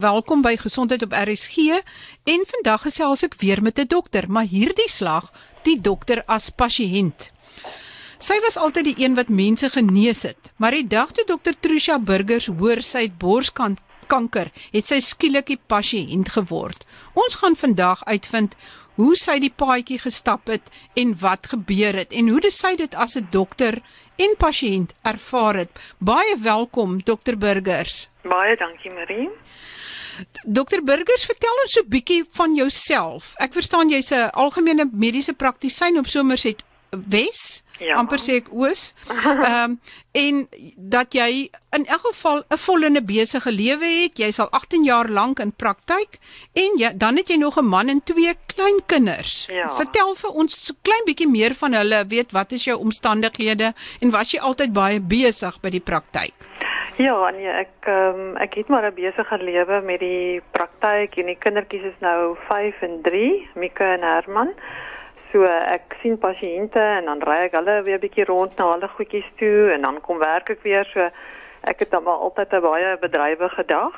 Welkom by Gesondheid op RSG en vandag gesels ek weer met 'n dokter, maar hierdie slag die dokter as pasiënt. Sy was altyd die een wat mense genees het, maar die dag toe dokter Trusha Burgers hoor sy het borskanker, het sy skielik die pasiënt geword. Ons gaan vandag uitvind hoe sy die paadjie gestap het en wat gebeur het en hoe sy dit as 'n dokter en pasiënt ervaar het. Baie welkom dokter Burgers. Baie dankie Marie. Dokter Burgers, vertel ons so 'n bietjie van jouself. Ek verstaan jy's 'n algemene mediese praktisyn op Somerset Wes, ja. amper sê ek Oos. Ehm um, en dat jy in elk geval 'n vollende besige lewe het. Jy's al 18 jaar lank in praktyk en jy, dan het jy nog 'n man en twee kleinkinders. Ja. Vertel vir ons so klein bietjie meer van hulle. Weet wat is jou omstandighede en was jy altyd baie besig by die praktyk? Ja, nee, ek um, ek het maar 'n besige lewe met die praktyk en die kindertjies is nou 5 en 3, Mika en Herman. So ek sien pasiënte en dan ry ek hulle weer 'n bietjie rond na hulle goedjies toe en dan kom werk ek weer. So ek het dan maar altyd 'n baie bedrywige dag.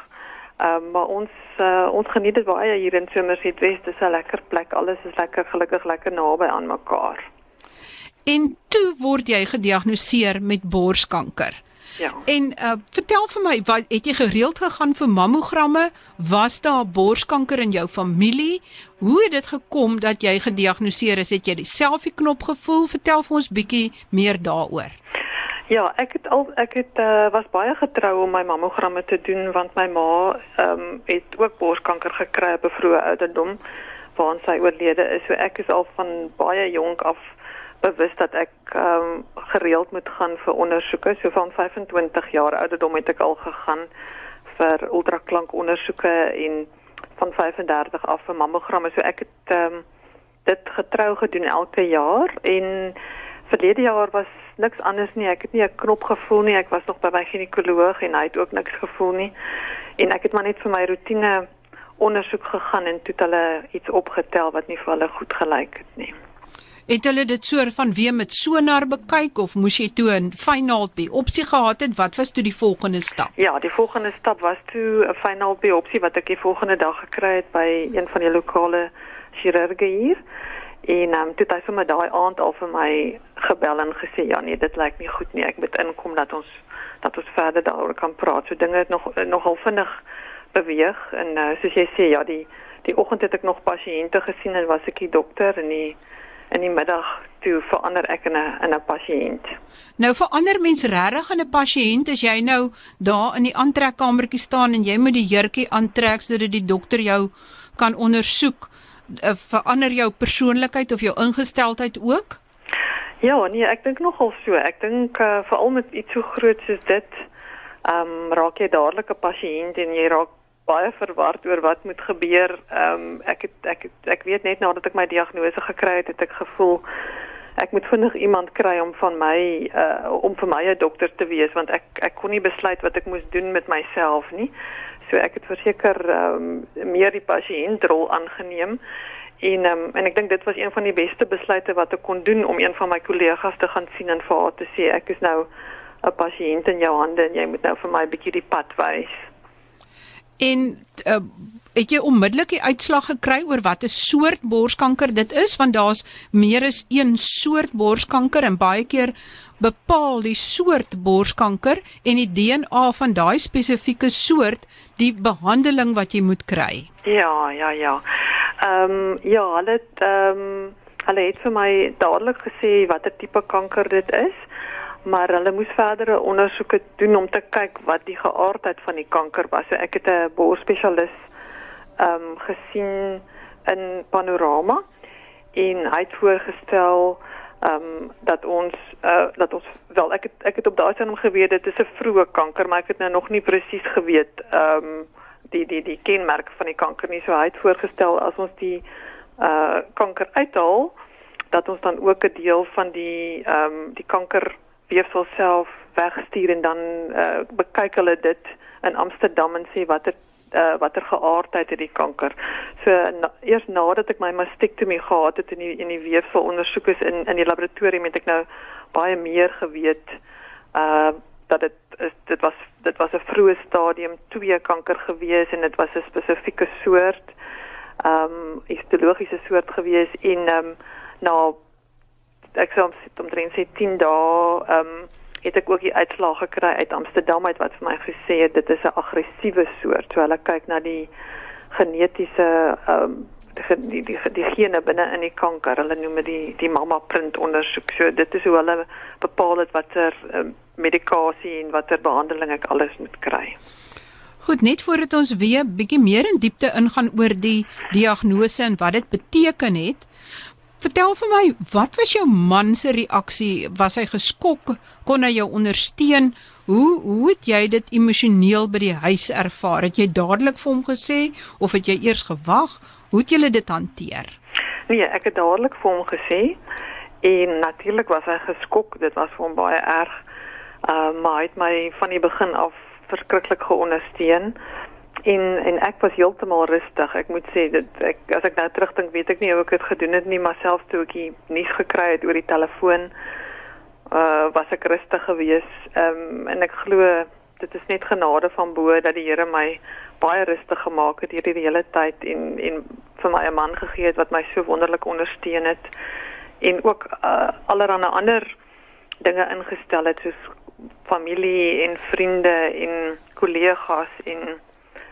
Ehm um, maar ons uh, ons geniet dit baie hier in Somerset West. Dit is 'n lekker plek. Alles is lekker gelukkig lekker naby aan mekaar. En toe word jy gediagnoseer met borskanker. Ja. En uh, vertel vir my, wat het jy gereeld gegaan vir mammogramme? Was daar borskanker in jou familie? Hoe het dit gekom dat jy gediagnoseer is? Het jy die selfie knop gevoel? Vertel vir ons bietjie meer daaroor. Ja, ek het al ek het uh, was baie getrou om my mammogramme te doen want my ma ehm um, het ook borskanker gekry op 'n vroeë ouderdom waar sy oorlede is. So ek is al van baie jonk af bewus dat ek ehm um, gereeld moet gaan vir ondersoeke. So van 25 jaar ouderdom het ek al gegaan vir ultraklank ondersoeke en van 35 af vir mammogramme. So ek het ehm um, dit getrou gedoen elke jaar en verlede jaar was niks anders nie. Ek het nie 'n knop gevoel nie. Ek was nog by my ginekoloog en hy het ook niks gevoel nie. En ek het maar net vir my rotine ondersoek gegaan en toe het hulle iets opgetel wat nie vir hulle goed gelyk het nie. Het hulle dit soort van weer met sonar bekyk of moes jy toe 'n finaal biopsie gehad het? Wat was toe die volgende stap? Ja, die volgende stap was toe 'n finaal biopsie wat ek die volgende dag gekry het by een van die lokale chirurge hier. En um, toe het hy sommer daai aand al vir my gebel en gesê ja nee, dit lyk nie goed nie. Ek moet inkom dat ons dat ons verder daaroor kan praat. So dinge het nog nogal vinnig beweeg en uh, soos jy sê ja, die die oggend het ek nog pasiënte gesien en was ek die dokter en die in die middag toe verander ek in 'n in 'n pasiënt. Nou verander mens regtig in 'n pasiënt as jy nou daar in die aantrekkamertjie staan en jy moet die jurkie aantrek sodat die dokter jou kan ondersoek. Uh, verander jou persoonlikheid of jou ingesteldheid ook? Ja, nee, ek dink nogal so. Ek dink uh, veral met iets so groot soos dit, ehm um, raak jy dadelik 'n pasiënt en jy raak baie verward oor wat moet gebeur. Ehm um, ek het ek het, ek weet net nadat ek my diagnose gekry het, het ek gevoel ek moet vinnig iemand kry om van my uh om vir my 'n dokter te wees want ek ek kon nie besluit wat ek moes doen met myself nie. So ek het verseker ehm um, meer die pasiëntrol aangeneem. En um, en ek dink dit was een van die beste besluite wat ek kon doen om een van my kollegas te gaan sien en vir haar te sê ek is nou 'n pasiënt in jou hande en jy moet nou vir my 'n bietjie die pad wys. En uh, het jy onmiddellik die uitslag gekry oor watter soort borskanker dit is want daar's meer as een soort borskanker en baie keer bepaal die soort borskanker en die DNA van daai spesifieke soort die behandeling wat jy moet kry. Ja, ja, ja. Ehm um, ja, hulle het ehm um, hulle het vir my dadelik gesê watter tipe kanker dit is maar hulle moes verdere ondersoeke doen om te kyk wat die geaardheid van die kanker was. So ek het 'n borsspesialis ehm um, gesien in Panorama en hy het voorgestel ehm um, dat ons uh, dat ons wel ek het ek het op daai stadium geweet dit is 'n vroeë kanker, maar ek het nou nog nie presies geweet ehm um, die die die kenmerke van die kanker nie. So hy het voorgestel as ons die uh kanker uithaal dat ons dan ook 'n deel van die ehm um, die kanker weefsel self wegstuur en dan uh, bekyk hulle dit in Amsterdam en sê watter uh, watter geaardheid het die kanker. So na, eers nadat ek my mastektomie gehad het in die in die weefsel ondersoek is in in die laboratorium het ek nou baie meer geweet uh dat dit is dit was dit was 'n vroeë stadium 2 kanker gewees en dit was 'n spesifieke soort ehm um, histologiese soort gewees en ehm um, na ek sê omtrent 10 dae ehm um, het ek ook die uitslag gekry uit Amsterdam uit wat vir my gesê het dit is 'n aggressiewe soort. So hulle kyk na die genetiese ehm um, die die die, die gene binne in die kanker. Hulle noem dit die die mamma print ondersoek. So dit is hoe hulle bepaal het watter um, medikasie en watter behandeling ek alles moet kry. Goed, net voordat ons weer bietjie meer in diepte ingaan oor die diagnose en wat dit beteken het, Vertel vir my, wat was jou man se reaksie? Was hy geskok? Kon hy jou ondersteun? Hoe hoe het jy dit emosioneel by die huis ervaar? Het jy dadelik vir hom gesê of het jy eers gewag? Hoe het julle dit hanteer? Nee, ek het dadelik vir hom gesê en natuurlik was hy geskok. Dit was vir hom baie erg. Uh, maar hy het my van die begin af verskriklik geondersteun. En en ek was heeltemal rustig. Ek moet sê dit ek as ek nou terugdink, weet ek nie hoe ek dit gedoen het nie, maar selfs toe ek die nuus gekry het oor die telefoon, uh was ek rustig geweest. Ehm um, en ek glo dit is net genade van bo dat die Here my baie rustig gemaak het hierdie hele tyd en en vir my 'n man gegee het wat my so wonderlik ondersteun het en ook uh allerlei ander dinge ingestel het soos familie en vriende en kollegas en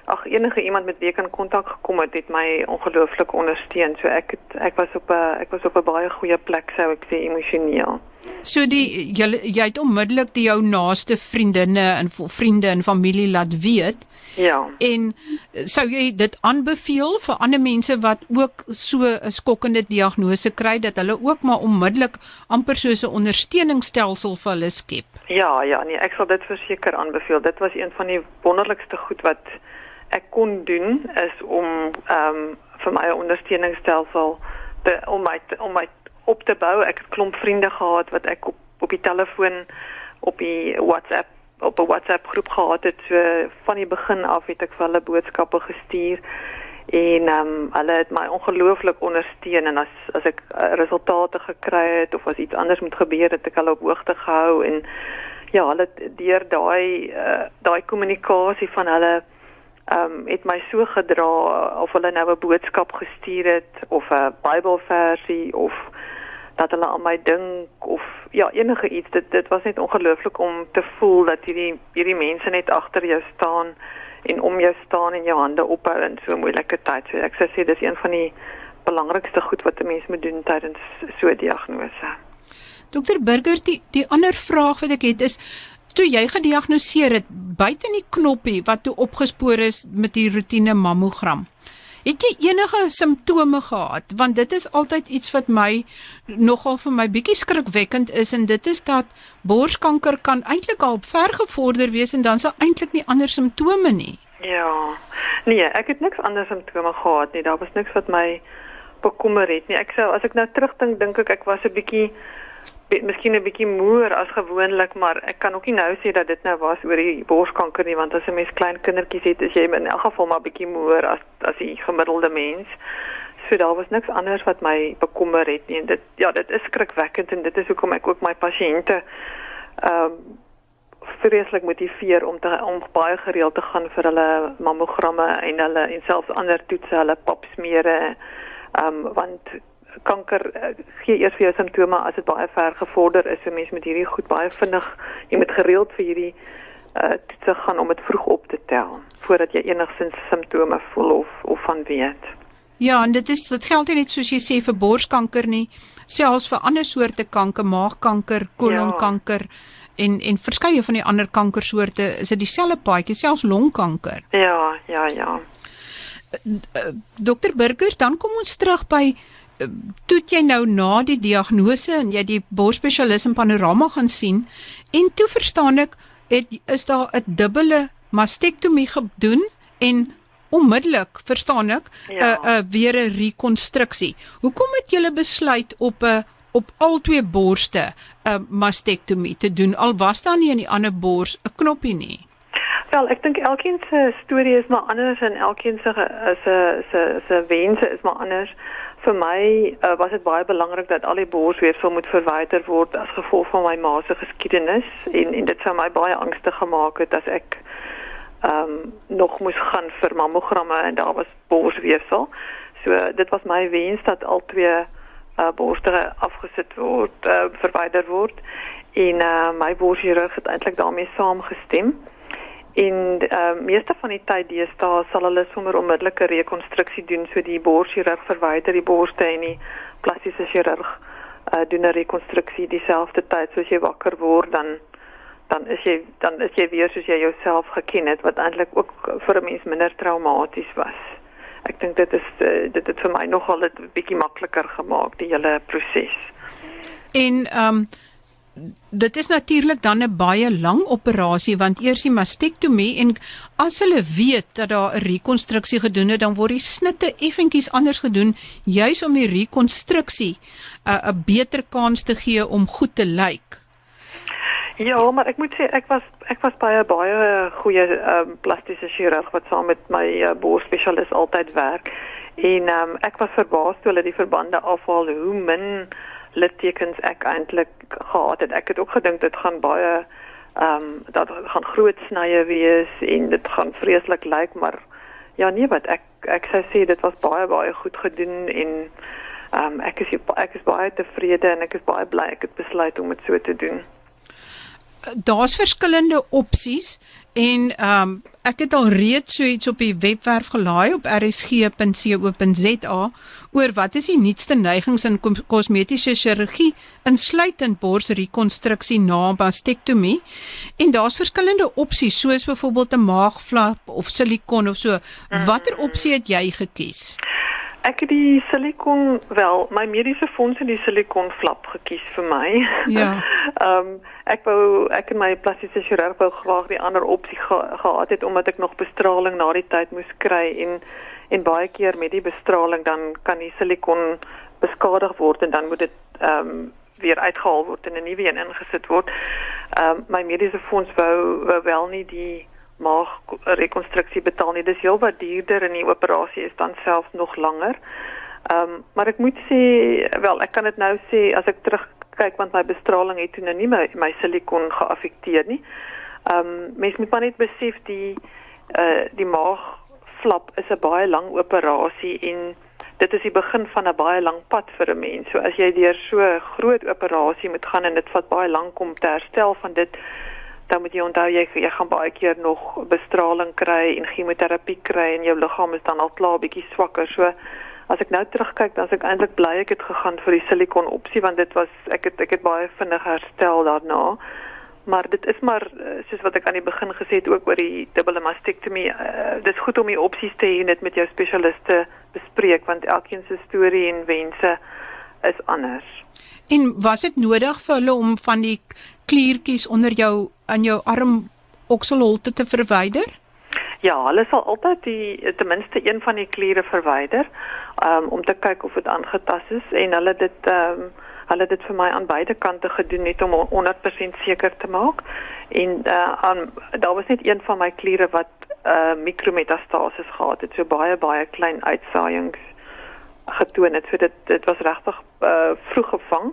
ag enige iemand met wie ek in kontak gekom het, het my ongelooflik ondersteun. So ek het ek was op 'n ek was op 'n baie goeie plek sou ek sê emosioneel. So die jy jy het onmiddellik die jou naaste vriendinne en vriende en familie laat weet. Ja. En sou jy dit aanbeveel vir ander mense wat ook so 'n skokkende diagnose kry dat hulle ook maar onmiddellik amper so 'n ondersteuningsstelsel vir hulle skep? Ja, ja, nee, ek sal dit verseker aanbeveel. Dit was een van die wonderlikste goed wat ek kon doen is om ehm um, vir my ondersteuningsstelsel te om my om my op te bou. Ek het klomp vriende gehad wat ek op op die telefoon op die WhatsApp op 'n WhatsApp groep gehad het. So van die begin af het ek vir hulle boodskappe gestuur en ehm um, hulle het my ongelooflik ondersteun en as as ek uh, resultate gekry het of as iets anders moet gebeur het ek hulle op hoogte gehou en ja, hulle deur daai uh, daai kommunikasie van hulle ehm um, het my so gedra of hulle nou 'n boodskap gestuur het of 'n Bybelversie of dat hulle aan my dink of ja enige iets dit dit was net ongelooflik om te voel dat hierdie hierdie mense net agter jou staan en om jou staan en jou hande ophou in so 'n moeilike tyd. So ek sou sê dis een van die belangrikste goed wat 'n mens moet doen tydens so 'n diagnose. Dokter Burgers, die die ander vraag wat ek het is toe jy gediagnoseer het buite in die knoppie wat toe opgespoor is met die rotine mammogram. Het jy enige simptome gehad? Want dit is altyd iets wat my nogal vir my bietjie skrikwekkend is en dit is dat borskanker kan eintlik al ver gevorder wees en dan sal eintlik nie ander simptome nie. Ja. Nee, ek het niks ander simptome gehad nie. Daar was niks wat my bekommer het nie. Ek sou as ek nou terugdink, dink ek ek was 'n bietjie miskien 'n bietjie moer as gewoonlik, maar ek kan ook nie nou sê dat dit nou was oor die borskanker nie, want as 'n mens klein kindertjies het, is jy in elk geval maar bietjie moer as as die gemiddelde mens. So daar was niks anders wat my bekommer het nie. En dit ja, dit is skrikwekkend en dit is hoekom ek ook my pasiënte ehm um, vreeslik motiveer om te om baie gereeld te gaan vir hulle mammogramme en hulle en selfs ander toetse, hulle papsmere. Ehm um, want kanker uh, gee eers vir jou simptome as dit baie ver gevorder is. So mense met hierdie goed baie vinnig, jy moet gereeld vir hierdie uh te gaan om dit vroeg op te tel voordat jy enigsins simptome voel of of van weet. Ja, en dit is dit geld nie net soos jy sê vir borskanker nie, selfs vir ander soorte kanker, maagkanker, kolonkanker ja. en en verskeie van die ander kankersoorte is dit dieselfde paadjie, selfs longkanker. Ja, ja, ja. Eh, Dokter Burgers, dan kom ons terug by toe jy nou na die diagnose en jy die borsspesialis in panorama gaan sien en toe verstaan ek het is daar 'n dubbele mastektomie gedoen en onmiddellik verstaan ek 'n ja. uh, uh, weer 'n rekonstruksie. Hoekom het julle besluit op 'n uh, op al twee borste 'n uh, mastektomie te doen al was daar nie in die ander bors 'n knoppie nie? Wel, ek dink elkeen se storie is maar anders en elkeen se se se se wense is maar anders vir my uh, was dit baie belangrik dat al die borsweefsel moet verwyder word as gevolg van my ma se geskiedenis en en dit sou my baie angstig gemaak het as ek ehm um, nog moes gaan vir mammogramme en daar was borsweefsel. So dit was my wens dat al twee uh, borste afgesit word, uh, verwyder word en uh, my borschirurg het eintlik daarmee saamgestem. En ehm uh, meeste van die tyd deesdae sal hulle sommer onmiddellike rekonstruksie doen so die borschirurg verwyder die borste en die plastiese chirurg uh, doen 'n rekonstruksie dieselfde tyd soos jy wakker word dan dan is jy dan is jy weer soos jy jouself geken het wat eintlik ook vir 'n mens minder traumaties was. Ek dink dit is uh, dit het vir my nogal 'n bietjie makliker gemaak die hele proses. En ehm um dit is natuurlik dan 'n baie lang operasie want eers die mastektomie en as hulle weet dat daar 'n rekonstruksie gedoen het dan word die snitte effentjies anders gedoen juis om die rekonstruksie uh, 'n beter kans te gee om goed te lyk. Ja, maar ek moet sê ek was ek was baie baie goeie um, plastiese chirurg wat saam met my uh, borsspesialis altyd werk en um, ek was verbaas toe hulle die verbande afhaal hoe min littekens ek eintlik gehad het. Ek het ook gedink dit gaan baie ehm um, dat gaan groot snye wees en dit gaan vreeslik lyk, maar ja nee wat ek ek sou sê dit was baie baie goed gedoen en ehm um, ek is ek is baie tevrede en ek is baie bly ek het besluit om dit so te doen. Daar's verskillende opsies en ehm um, ek het al reeds so iets op die webwerf gelaai op rsg.co.za oor wat is die nuutste neigings in kosmetiese chirurgie insluitend borsrekonstruksie na mastektomie en daar's verskillende opsies soos byvoorbeeld 'n maagflap of silikon of so. Watter opsie het jy gekies Ek het die silikon wel, my mediese fonds het die silikon flap gekies vir my. Ja. Ehm um, ek wou ek en my plastiese chirurg wou graag die ander opsie ge, gehad het omdat ek nog bestraling na die tyd moes kry en en baie keer met die bestraling dan kan die silikon beskadig word en dan moet dit ehm um, weer uitgehaal word en 'n nuwe een ingesit word. Ehm um, my mediese fonds wou, wou wel nie die maag rekonstruksie betaal nie. Dis heelwat duurder en die operasie is dan self nog langer. Ehm um, maar ek moet sê wel ek kan dit nou sê as ek terugkyk want my bestraling het toe nou nie my, my silikon geaffekteer nie. Ehm um, mens moet maar net besef die eh uh, die maag flap is 'n baie lang operasie en dit is die begin van 'n baie lang pad vir 'n mens. So as jy deur so 'n groot operasie moet gaan en dit vat baie lank om te herstel van dit dan moet jy onthou jy jy gaan baie keer nog bestraling kry en chemoterapie kry en jou liggaam is dan al klaar bietjie swakker. So as ek nou terugkyk, dan is ek eintlik bly ek het gegaan vir die silikon opsie want dit was ek het ek het baie vinnig herstel daarna. Maar dit is maar eh, soos wat ek aan die begin gesê het ook oor die dubbele mastektomie. Uh, dit is goed om die opsies te hê net met jou spesialiste bespreek want elkeen se storie en wense is anders. En was dit nodig vir hulle om van die kliertjies onder jou aan jou arm okselholte te verwyder? Ja, hulle sal altyd die ten minste een van die kliere verwyder um, om te kyk of dit aangetast is en hulle dit um, hulle dit vir my aan beide kante gedoen net om 100% seker te maak. En uh, aan daar was net een van my kliere wat uh, mikrometastases gehad het, so baie baie klein uitsaaiings getoon het. So dit dit was regtig uh, vroeg gevang.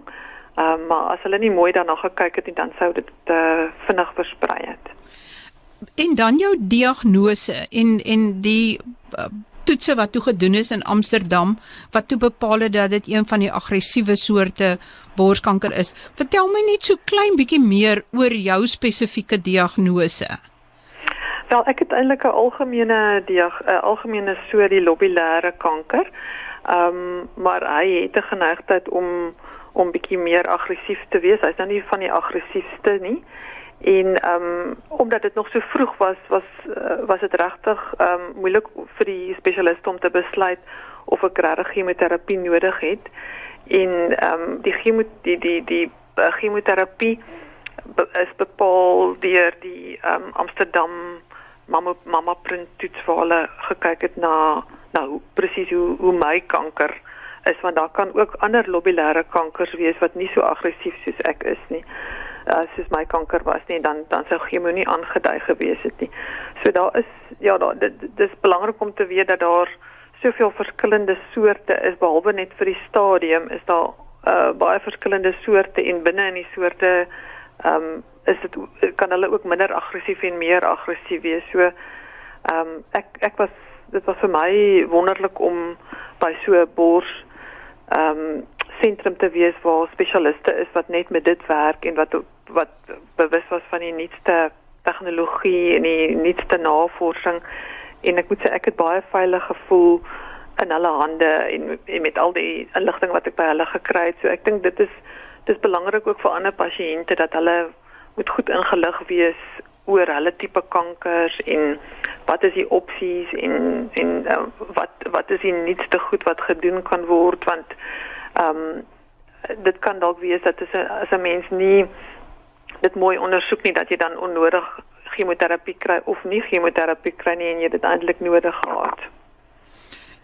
Ehm uh, maar as hulle nie mooi daarna gekyk het nie, dan sou dit uh, vinnig versprei het. En dan jou diagnose en en die uh, toetse wat toe gedoen is in Amsterdam wat toe bepaal het dat dit een van die aggressiewe soorte borskanker is. Vertel my net so klein bietjie meer oor jou spesifieke diagnose. Wel, ek het eintlik 'n algemene diag 'n algemene soort lobulêre kanker. Ehm um, maar hy het 'n geneigtheid om om bietjie meer aggressief te wees. Hy's nou nie van die aggressiefste nie. En ehm um, omdat dit nog so vroeg was, was uh, was dit regtig ehm um, moeilik vir die spesialist om te besluit of ek regtig chemoterapie nodig het. En ehm um, die chemo die die die uh, chemoterapie is bepaal deur die ehm um, Amsterdam mamma mamma print toets waar hulle gekyk het na nou presies hoe hoe my kanker is want daar kan ook ander lobulêre kankers wees wat nie so aggressief soos ek is nie. Uh soos my kanker was nie dan dan sou chemo nie aangedui gewees het nie. So daar is ja daar dit dis belangrik om te weet dat daar soveel verskillende soorte is behalwe net vir die stadium is daar uh, baie verskillende soorte en binne in die soorte ehm um, is dit kan hulle ook minder aggressief en meer aggressief wees. So ehm um, ek ek was dit was vir my wonderlik om by so 'n bors ehm um, sentrum te wees waar spesialiste is wat net met dit werk en wat wat bewus was van die nuutste tegnologie en die nuutste navorsing en ek moet sê ek het baie veilig gevoel in hulle hande en, en met al die inligting wat ek by hulle gekry het. So ek dink dit is dis belangrik ook vir ander pasiënte dat hulle moet goed ingelig wees oor hulle tipe kankers en wat is die opsies en en uh, wat wat is die nuutste goed wat gedoen kan word want ehm um, dit kan dalk wees dat as 'n as 'n mens nie dit mooi ondersoek nie dat jy dan onnodig chemoterapie kry of nie chemoterapie kry nie en jy dit eintlik nodig gehad.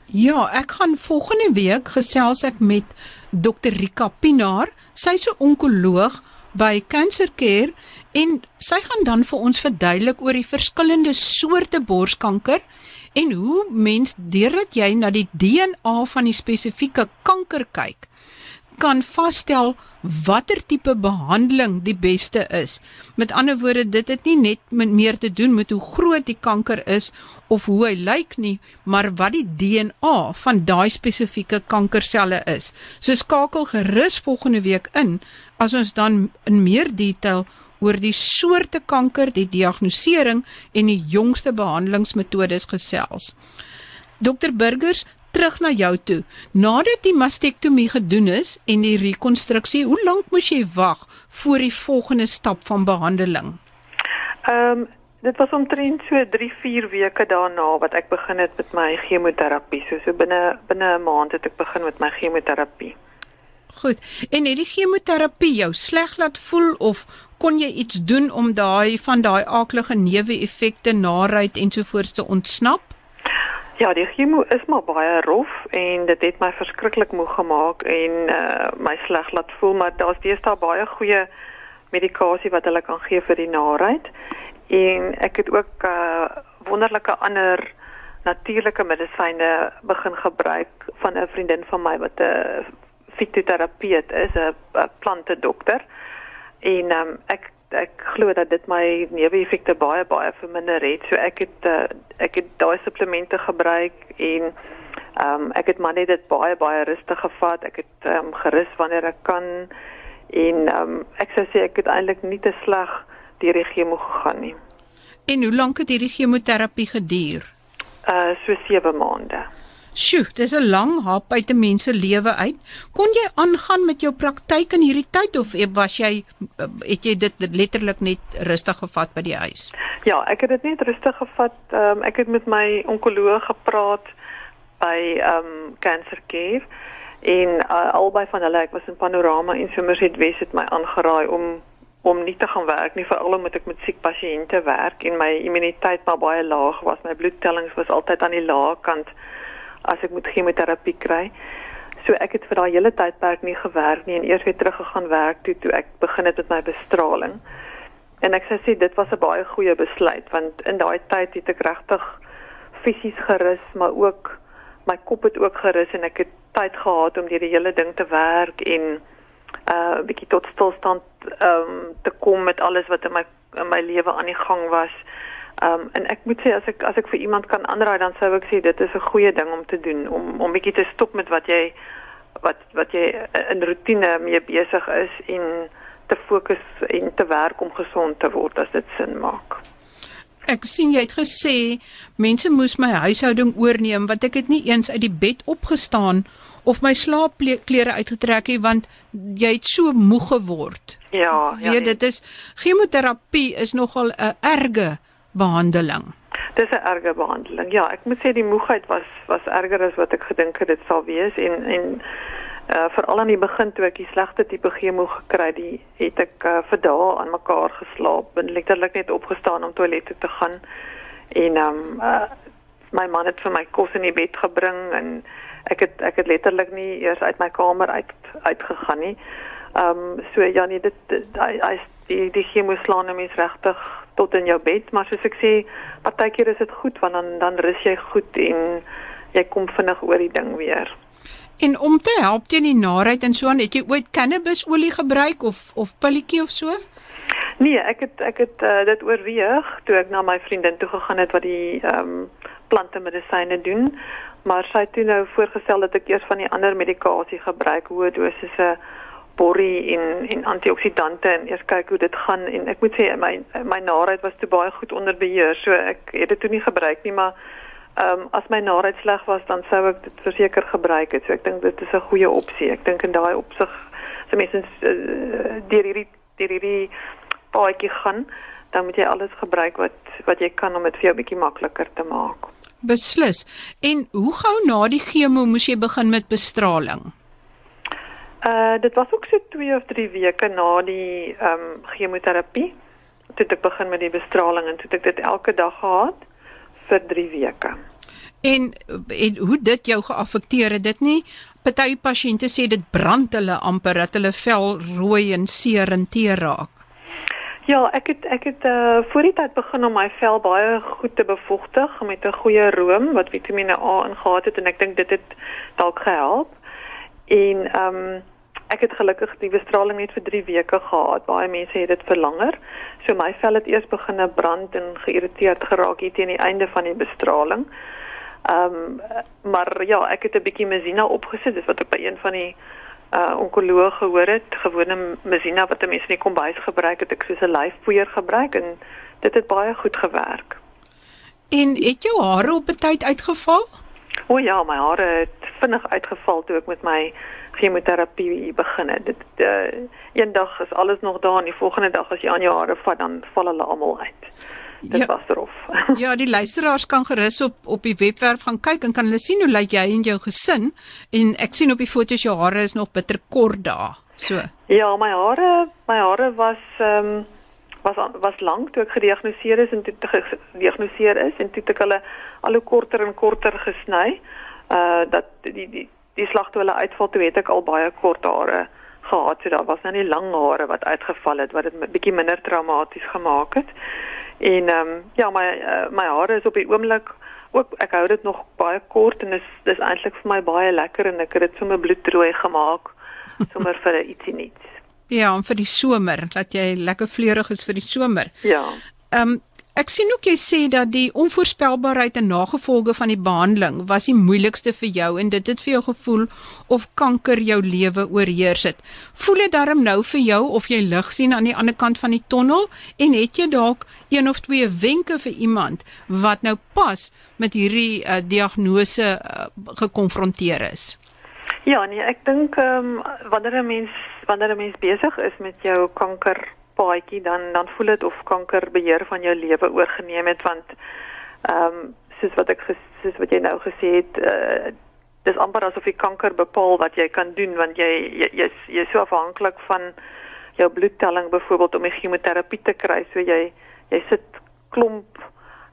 Ja, ek gaan volgende week gesels ek met Dr Rika Pinaar. Sy's 'n onkoloog by Cancer Care en sy gaan dan vir ons verduidelik oor die verskillende soorte borskanker en hoe mens deurdat jy na die DNA van die spesifieke kanker kyk kan vasstel watter tipe behandeling die beste is. Met ander woorde, dit het nie net met meer te doen met hoe groot die kanker is of hoe hy lyk nie, maar wat die DNA van daai spesifieke kankerselle is. So skakel gerus volgende week in as ons dan in meer detail oor die soorte kanker, die diagnostisering en die jongste behandelingsmetodes gesels. Dokter Burgers, terug na jou toe. Nadat die mastektomie gedoen is en die rekonstruksie, hoe lank moes jy wag voor die volgende stap van behandeling? Ehm um, dit was omtrent so 3-4 weke daarna wat ek begin het met my chemoterapie. So so binne binne 'n maand het ek begin met my chemoterapie. Goed. En het die chemoterapie jou sleg laat voel of kon jy iets doen om daai van daai aaklige neeweffekte, naait ensovoorts te ontsnap? Ja, die chemo is maar baie rof en dit het my verskriklik moeg gemaak en uh, my sleg laat voel, maar daar's deesdae baie goeie medikasie wat hulle kan gee vir die naait. En ek het ook uh, wonderlike ander natuurlike medisyne begin gebruik van 'n vriendin van my wat 'n fitoterapeut is, 'n plante dokter. En um, ek ek glo dat dit my neeweffekte baie baie verminder het. So ek het uh, ek het daai supplemente gebruik en ehm um, ek het maar net dit baie baie rustig gevat. Ek het ehm um, gerus wanneer ek kan en ehm um, ek sou sê ek het eintlik nie te sleg deur die chemo gegaan nie. En hoe lank het hierdie chemoterapie geduur? Uh so 7 maande. Sjoe, dis 'n lang hap uit 'n mens se lewe uit. Kon jy aangaan met jou praktyk in hierdie tyd of was jy het jy dit letterlik net rustig gevat by die huis? Ja, ek het dit net rustig gevat. Um, ek het met my onkoloog gepraat by ehm um, Cancer Care en uh, albei van hulle, ek was in Panorama en Somerset West het my aangeraai om om nie te gaan werk nie veral omdat ek met siek pasiënte werk en my immuniteit maar baie laag was. My bloedtellings was altyd aan die lae kant as ek moet chemoterapie kry. So ek het vir daai hele tydperk nie gewerk nie en eers weer teruggegaan werk toe toe ek begin het met my bestraling. En ek sê dit was 'n baie goeie besluit want in daai tyd het ek regtig fisies gerus, maar ook my kop het ook gerus en ek het tyd gehad om hierdie hele ding te werk en 'n uh, bietjie tot stilstand ehm um, te kom met alles wat in my in my lewe aan die gang was. Ehm um, en ek moet sê as ek as ek vir iemand kan aanraai dan sou ek sê dit is 'n goeie ding om te doen om om bietjie te stop met wat jy wat wat jy in rotine mee besig is en te fokus en te werk om gesond te word as dit sin maak. Ek sien jy het gesê mense moes my huishouding oorneem want ek het nie eens uit die bed opgestaan of my slaapklere uitgetrek het want jy het so moeg geword. Ja, ja. Weet, dit is chemoterapie is nogal 'n erge behandeling. Dis 'n erge behandeling. Ja, ek moet sê die moegheid was was erger as wat ek gedink het dit sal wees en en uh veral aan die begin toe ek die slegte tipe chemo gekry het, het ek uh, vir dae aan mekaar geslaap en letterlik net opgestaan om toilet toe te gaan. En um uh my man het vir my kos in die bed gebring en ek het ek het letterlik nie eers uit my kamer uit uitgegaan nie. Um so ja nee dit hy hy die die chemo slaan hom is regtig tot in jou bed, maar soos ek sê, partykeer is dit goed want dan dan rus jy goed en jy kom vinnig oor die ding weer. En om te help teen die naait en so aan, het jy ooit cannabisolie gebruik of of pilletjie of so? Nee, ek het ek het uh, dit oorweeg toe ek na my vriendin toe gegaan het wat die ehm um, plante medisyne doen, maar sy het toe nou voorgestel dat ek eers van die ander medikasie gebruik, hoë dosisse borrie en en antioksidante en eers kyk hoe dit gaan en ek moet sê my my naait was toe baie goed onder beheer so ek het dit toe nie gebruik nie maar ehm um, as my naait sleg was dan sou ek dit verseker gebruik het. So ek dink dit is 'n goeie opsie ek dink in daai opsig so mense uh, deur hierdie deur hierdie paadjie gaan dan moet jy alles gebruik wat wat jy kan om dit vir jou bietjie makliker te maak. Beslis. En hoe gou na die chemo moes jy begin met bestraling Uh dit was ook so 2 of 3 weke na die ehm um, chemoterapie. Toe ek begin met die bestraling en toe ek dit elke dag gehad vir 3 weke. En en hoe dit jou geaffekteer het dit nie? Party pasiënte sê dit brand hulle amper dat hulle vel rooi en seer en teer raak. Ja, ek het ek het uh voor die tyd begin om my vel baie goed te bevochtig met 'n goeie room wat Vitamiene A ingehaat het en ek dink dit het dalk gehelp. En ehm um, ek het gelukkig die bestraling net vir 3 weke gehad. Baie mense het dit vir langer. So my vel het eers begin brand en geïrriteerd geraak hier teen die einde van die bestraling. Ehm um, maar ja, ek het 'n bietjie mesina opgesit, dis wat ek by een van die uh onkoloog gehoor het, gewone mesina wat mense in die kombuis gebruik het, ek soos 'n lyfpoeier gebruik en dit het baie goed gewerk. En het jou hare op 'n tyd uitgeval? O ja, my hare het vinnig uitgeval toe ek met my chemoterapie begin het. Dit uh, eendag is alles nog daar en die volgende dag as jy aan jou hare vat dan val hulle almal uit. Dit ja, was rof. ja, die luisteraars kan gerus op op die webwerf gaan kyk en kan hulle sien hoe lyk jy en jou gesin en ek sien op die foto's jou hare is nog bitter kort daar. So. Ja, my hare, my hare was ehm um, was was lank toe ek gediagnoseer is en toe gediagnoseer is en toe het ek hulle al hoe korter en korter gesny. Uh dat die die die slag toe hulle uitval toe het ek al baie kort hare gehad. So daar was nou nie lang hare wat uitgeval het wat dit 'n bietjie minder traumaties gemaak het. En ehm um, ja, my uh, my hare is op die oomblik ook ek hou dit nog baie kort en dis dis eintlik vir my baie lekker en ek het dit sommer bloedrooi gemaak sommer vir ietsie niets. Ja, vir die somer, dat jy lekker vleurig is vir die somer. Ja. Ehm um, Ek sien ook jy sê dat die onvoorspelbaarheid en nagevolge van die behandeling was die moeilikste vir jou en dit het vir jou gevoel of kanker jou lewe oorheers het. Voel dit darm nou vir jou of jy lig sien aan die ander kant van die tonnel en het jy dalk een of twee wenke vir iemand wat nou pas met hierdie uh, diagnose uh, gekonfronteer is? Ja, nee, ek dink ehm um, wanneer 'n mens wanneer 'n mens besig is met jou kanker paadjie dan dan voel dit of kanker beheer van jou lewe oorgeneem het want ehm um, soos wat ek soos wat jy nou gesê het uh, dis amper asof die kanker bepaal wat jy kan doen want jy jy jy's jy so afhanklik van jou bloedtelling byvoorbeeld om die chemoterapie te kry. So jy jy sit klomp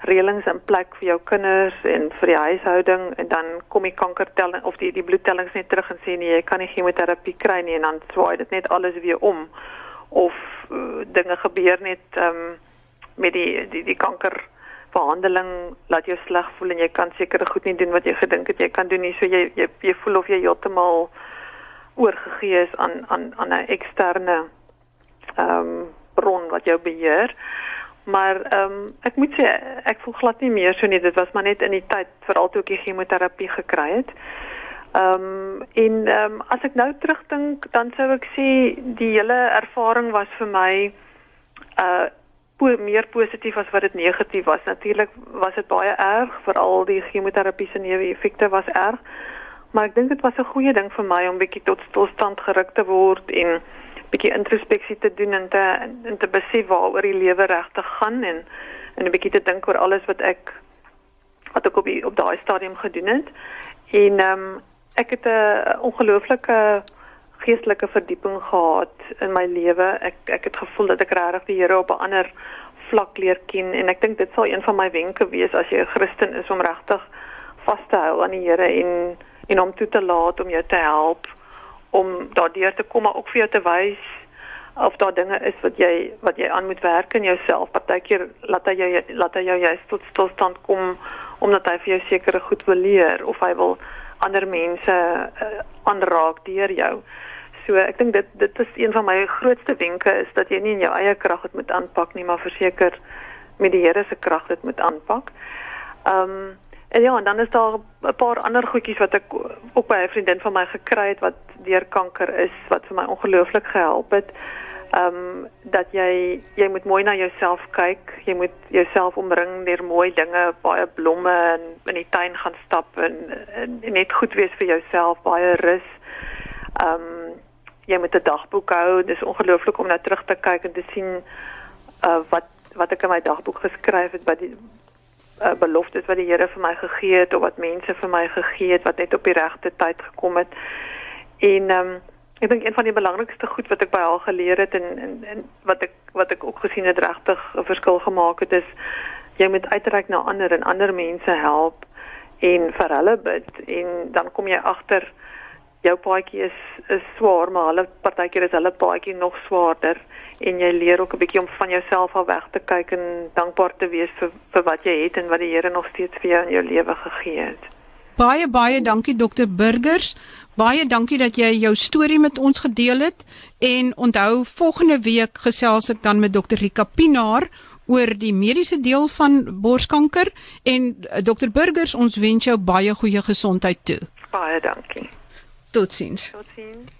reëlings in plek vir jou kinders en vir die huishouding en dan kom die kankertelling of die die bloedtellings net terug en sê nee jy kan nie chemoterapie kry nie en dan swaai dit net alles weer om of uh, dinge gebeur net um, met die die die kanker behandeling laat jou sleg voel en jy kan seker goed nie doen wat jy gedink het jy kan doen nie. So jy jy, jy voel of jy heeltemal oorgegee is aan aan aan 'n eksterne ehm um, bron wat jou beheer. Maar ehm um, ek moet sê ek voel glad nie meer so nie. Dit was maar net in die tyd veral toe ek die chemoterapie gekry het. Ehm um, en ehm um, as ek nou terugdink, dan sou ek sê die hele ervaring was vir my uh po meer positief as wat dit negatief was. Natuurlik was dit baie erg, veral die chemoterapiese neeweffekte was erg. Maar ek dink dit was 'n goeie ding vir my om bietjie tot stilstand geruk te word en bietjie introspeksie te doen en te en te besef waaroor die lewe regtig gaan en en 'n bietjie te dink oor alles wat ek wat ek op die, op daai stadium gedoen het. En ehm um, ek het 'n ongelooflike geestelike verdieping gehad in my lewe. Ek ek het gevoel dat ek regtig die Here op 'n ander vlak leer ken en ek dink dit sal een van my wenke wees as jy 'n Christen is om regtig vas te hou aan die Here en en hom toe te laat om jou te help om daardeur te kom maar ook vir jou te wys of daar dinge is wat jy wat jy aan moet werk in jouself. Partykeer laat hy jou laat hy jou juist tot stilstand kom omdat hy vir jou sekere goed wil leer of hy wil ander mense uh, aanraak deur jou. So ek dink dit dit is een van my grootste wenke is dat jy nie in jou eie krag dit moet aanpak nie, maar verseker met die Here se krag dit moet aanpak. Ehm um, en ja, en dan is daar 'n paar ander goedjies wat ek ook by 'n vriendin van my gekry het wat deur kanker is wat vir my ongelooflik gehelp het. Ehm um, dat jy jy moet mooi na jouself kyk. Jy moet jouself omring deur mooi dinge, baie blomme en in die tuin gaan stap en, en, en net goed wees vir jouself, baie rus. Ehm um, jy moet 'n dagboek hou. Dit is ongelooflik om nou terug te kyk en te sien uh wat wat ek in my dagboek geskryf het by die uh, beloftes wat die Here vir my gegee het of wat mense vir my gegee het wat net op die regte tyd gekom het. En ehm um, ek dink een van die belangrikste goed wat ek by haar geleer het en en, en wat ek wat ek ook gesien het regtig 'n verskil gemaak het is jy moet uitreik na ander en ander mense help en vir hulle bid en dan kom jy agter jou paadjie is is swaar maar hulle partykeer is hulle paadjie nog swaarder en jy leer ook 'n bietjie om van jouself af weg te kyk en dankbaar te wees vir vir wat jy het en wat die Here nog steeds vir jou in jou lewe gegee het. Baie baie dankie dokter Burgers. Baie dankie dat jy jou storie met ons gedeel het en onthou volgende week gesels ek dan met dokter Rika Pinaar oor die mediese deel van borskanker en eh, dokter Burgers ons wens jou baie goeie gesondheid toe. Baie dankie. Totsiens. Totsiens.